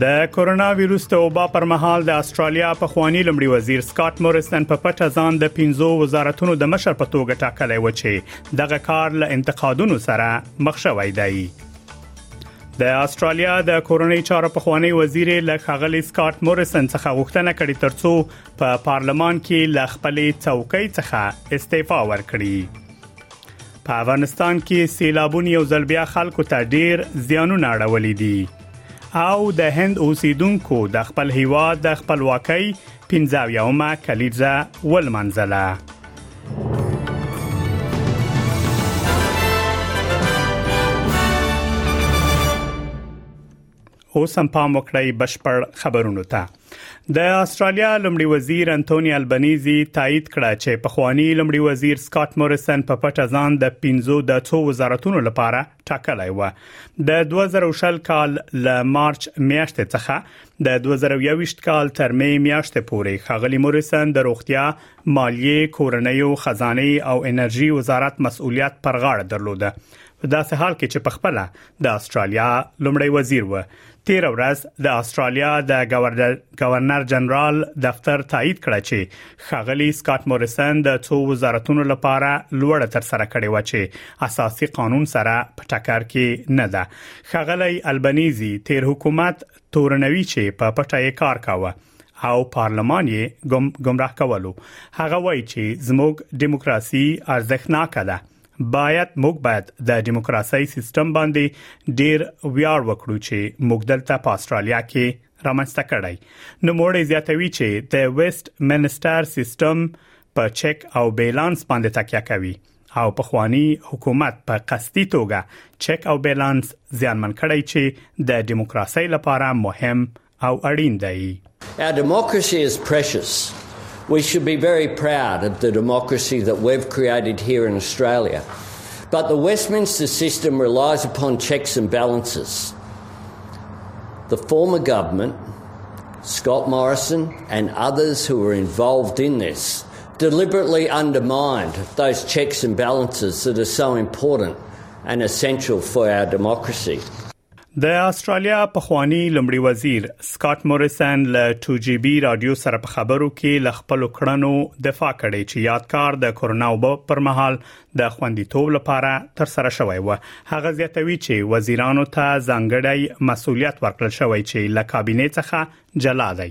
د کورونا وایروس د وبا پر مهال د استرالیا په خوانی لمړي وزیر سکاټ موریسن په پټه ځان د 15 وزارتونو د مشر په توګه ټاکلی و چې دغه کار له انتقادونو سره مخ شوی دی د استرالیا د کورونی چارو په خوانی وزیر له خغلی سکاټ موریسن څخه غوښتنه کړې ترڅو په پارلمان کې له خپلې څوکۍ څخه استعفا ورکړي په افغانستان کې سیلابونه یو ځل بیا خلکو ته ډیر زیانونه اړولې دي او د هند اوسیدونکو د خپل هیواد د خپلواکۍ 15 یومه کلیزه ولمنځله اوس هم پام وکړئ بشپړ خبرونو ته د استرالیا لمړي وزیر انټونی البنيزي تایید کړه چې پخوانی لمړي وزیر سکاټ موریسن په پټه ځان د 15 د څو وزارتونو لپاره ټاکلی و د 2020 کال ل مارچ میاشتې څخه د 2021 کال تر می میاشتې پورې خغلی موریسن د روغتیا مالیه کورنۍ او خزانه او انرژي وزارت مسؤلیت پر غاړه درلوده په داسې حال کې چې په خپل د استرالیا لومړی وزیر و تیر ورځ د استرالیا د گورنر جنرال دفتر تایید کړ چې خغلی سکاټ موریسن د څو وزارتونو لپاره لوړ تر سره کړی و چې اساسي قانون سره په ټکر کې نه ده خغلی البنيزي تیر حکومت تورنوي چې په پټه یې کار کاوه او پارلمان یې گمراه کولو هغه وایي چې زموږ دیموکراسي ارزښتناک ده باید موږ باید د دیموکراسي سیستم باندې ډیر ویاړ وکړو چې موږ دلته په استرالیا کې رامنځته کړی نو موږ زیاتوي چې د ویسټ منسټر سیستم په چک او بیلانس باندې تکیه کوي او په خوانی حکومت په قصدي توګه چک او بیلانس زیانمن کړی چې د دیموکراسي لپاره مهم او اړین دی Our democracy is precious We should be very proud of the democracy that we've created here in Australia. But the Westminster system relies upon checks and balances. The former government, Scott Morrison, and others who were involved in this deliberately undermined those checks and balances that are so important and essential for our democracy. د استرالیا پخوانی لمړي وزیر سکاټ موریسن له 2GB رادیو سره په خبرو کې ل خپل کړنو دفاع کړې چې یادکار د کورونا وب پر مهال د خوندیتوب لپاره تر سره شوی و هغه زیاتوي چې وزیرانو ته ځانګړی مسولیت ورکړل شوی چې له کابینې څخه جلا دی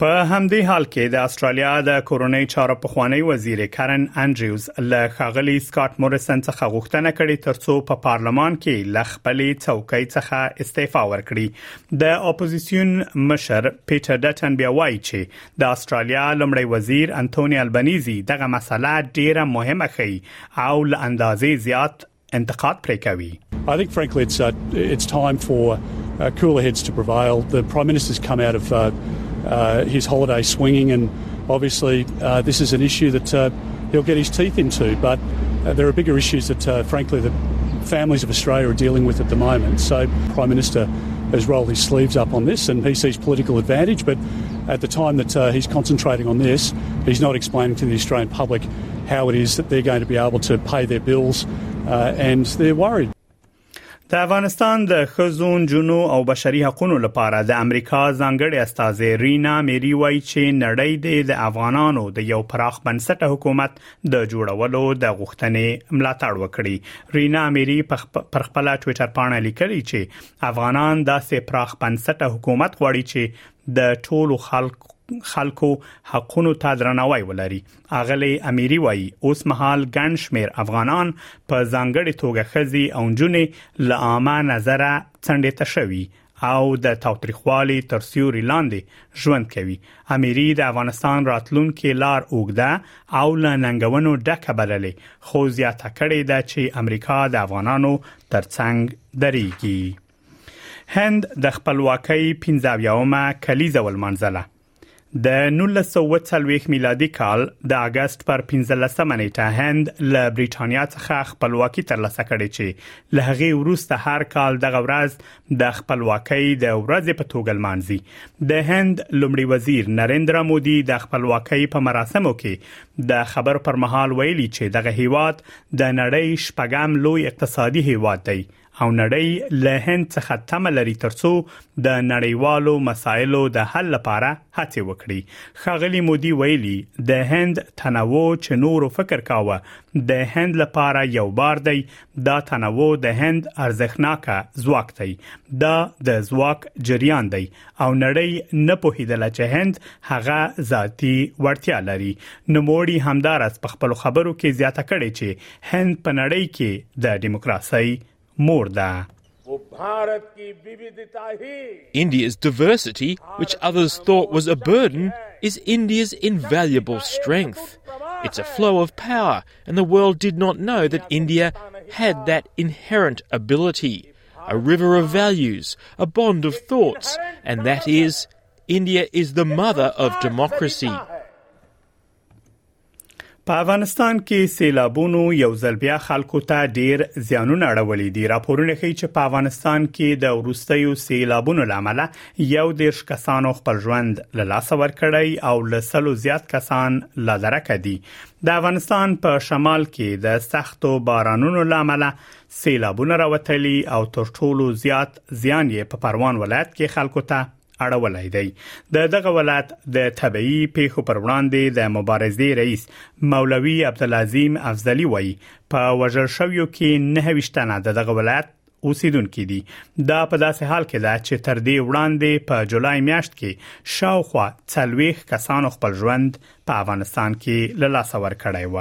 په همدې حال کې د استرالیا د کورونی چارو په خوانی وزیر کرن انډریوز له خاغلی سکاټ موریسن څخه غوښتنه کړې ترڅو په پارلمان کې له خپل څوکۍ څخه استعفا ورکړي د اپوزيسیون مشر پیټر ډټن بیا وایي چې د استرالیا لمړی وزیر انټونی البنيزي دغه مسله ډیره مهمه خي او له اندازې زیات انتقاد پرې کوي I think frankly it's uh, it's time for uh, cooler heads to prevail the prime minister's come out of uh, Uh, his holiday swinging, and obviously uh, this is an issue that uh, he'll get his teeth into. But uh, there are bigger issues that, uh, frankly, the families of Australia are dealing with at the moment. So Prime Minister has rolled his sleeves up on this, and he sees political advantage. But at the time that he's concentrating on this, he's not explaining to the Australian public د افغانستان د ښځو، نجونو او بشري حقونو لپاره د امریکا ځانګړې استازې رینا میري وايي چې نړۍ دې د افغانانو د یو پراخ بنسټه حکومت د جوړولو د غوښتنې ملاتړ وکړي. رینا میري پر خپل ټویټر پاڼه لیکلي چې افغانان داسې پراخ بنسټه حکومت غواړي چې د ټولو خلکو حقونو ته درناوی ولري. اغلی امیری وایي اوس مهال ګڼ شمیر افغانان په ځانګړي توګه خزي او جنې له عامه نظره څنډې ته شوي او د تاوتریخوالي تر سیوري لاندې ژوند کوي امیری د افغانستان راتلونکي لار اوګده او له ننګونو ډکه بللې خو زیاته کړې ده چې امریکا د افغانانو ترڅنګ درېږي هند د خپلواکۍ 15 یومه کلیزه ولمنځله د 1940 میلادي کال د اگست پر 15 نیټه هند له بریټانیا څخه خپلواکي ترلاسه کړې چې له هغه وروسته هر کال دغه ورځ د خپلواکۍ د ورځې په توګه لمانځي د هند لومړي وزیر نریندرا مودي د خپلواکۍ په مراسمو کې د خبر پر مهال ویلي چې دغه هیواد د نړۍ شپږم لوی اقتصادي هیواد دی او نړۍ له هند څخه تمه لري ترڅو د نړیوالو مسایلو د حل لپاره هڅه وکړي خاغلی مودي ویلي د هند تنوع چې نور فکر کاوه د هند لپاره یو بار دی دا تنوع د هند ارزښتناک ځواک دی دا د ځواک جریان دی او نړۍ نه پوهیدل چې هند هغه ذاتی ورتیا لري نو موري همدارس په خپل خبرو کې زیاته کړې چې هند په نړۍ کې د دیموکراسي India's diversity, which others thought was a burden, is India's invaluable strength. It's a flow of power, and the world did not know that India had that inherent ability. A river of values, a bond of thoughts, and that is, India is the mother of democracy. په افغانستان کې سیلابونو یو ځل بیا خلکو ته ډیر زیانونه اړولې دي راپورونه ښیي چې په افغانستان کې د ورستیو سیلابونو لامل یو دیش کسانو خپل ژوند له لاسه ورکړی او لسلو زیات کسان لا درکه دي د افغانستان په شمال کې د سختو بارانونو لامل سیلابونه راوتلي او تر ټولو زیات زیان یې په پروان ولایت کې خلکو ته اړولای دی د دغه ولایت د طبيعي پیښو پر وړاندې د مبارزې رئیس مولوي عبدالعظیم افضلی وایي په وژل شویو کې 29 تنه د دغه ولایت اوسیدونکو دي دا په داسې حال کې ده چې تر دې وړاندې په جولای میاشت کې شاوخوا 40 کسانو خپل ژوند په افغانستان کې له لاسه ورکړی و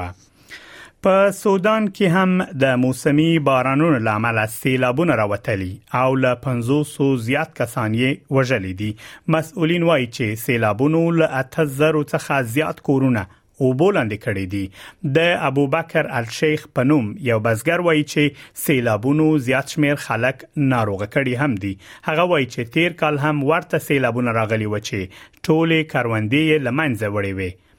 په سودان کې هم د موسمي بارانونو لامل سیلابونه راوتلي او له 500 زیات کسان یې وژلي دي مسؤلین وایي چې سیلابونو له 8000 څخه زیات کورونه وبولاندې کړې دي د ابوبکر الشیخ پنوم یو بزګر وایي چې سیلابونو زیات شمیر خلک ناروغ کړي هم دي هغه وایي چې تیر کال هم ورته سیلابونه راغلي و چې ټوله کروندې لمنځه وړي وي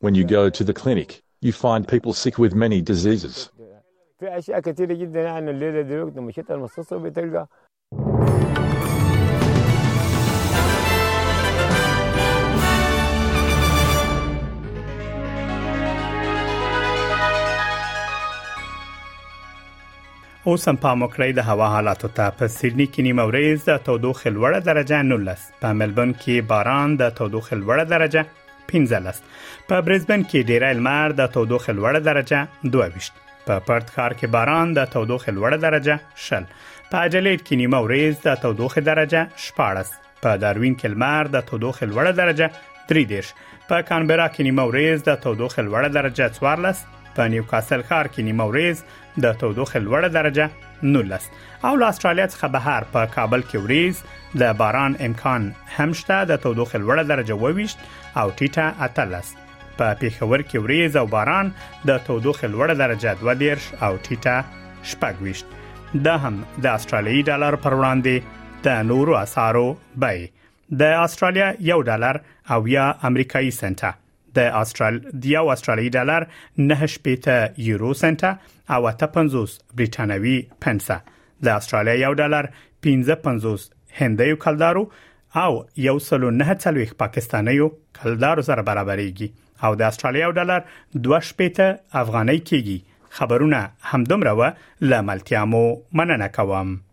When you go to the clinic, you find people sick with many diseases. اوس هم پام وکړئ د هوا حالاتو ته په سیدنی کې نیمه ورځ د تودوخې لوړه درجه 19 په ملبورن کې باران د تودوخې لوړه درجه 15 په برزبن کې ډیری لمر د تودوخې لوړه درجه 22 په پرت ښار کې باران د تودوخې لوړه درجه 10 په اجلیټ کې نیمه ورځ د تودوخې درجه 14 په داروین کې لمر د تودوخې لوړه درجه 3 په کانبرا کې نیمه ورځ د تودوخې لوړه درجه 14 په نیوکاسل ښار کې نیمه ورځ د تودوخې لوړه درجه 19 او له استرالیا څخه بهر په کابل کې وریز د باران امکان هم شته د تودوخې لوړه درجه 28 او ټیټه 13 په پیښور کې وریز او باران د تودوخې لوړه درجه 12 او ټیټه 28 دا هم د استرالیي ډالر پر وړاندې د نورو اسعارو بیه د استرالیا یو ډالر او یا امریکایي سنت د استرال د یو استرالیي ډالر 9 شپېته یورو سنت او 850 بریټانوي پنس د استرالیا یو ډالر 1550 هندیو کلدارو او یو سلو نه څلويخ پاکستانیو کلدارو سره برابرېږي او د استرالیا یو ډالر 2 شپېته افغانۍ کېږي خبرونه همدومره و لاملتیا مو مننه کوم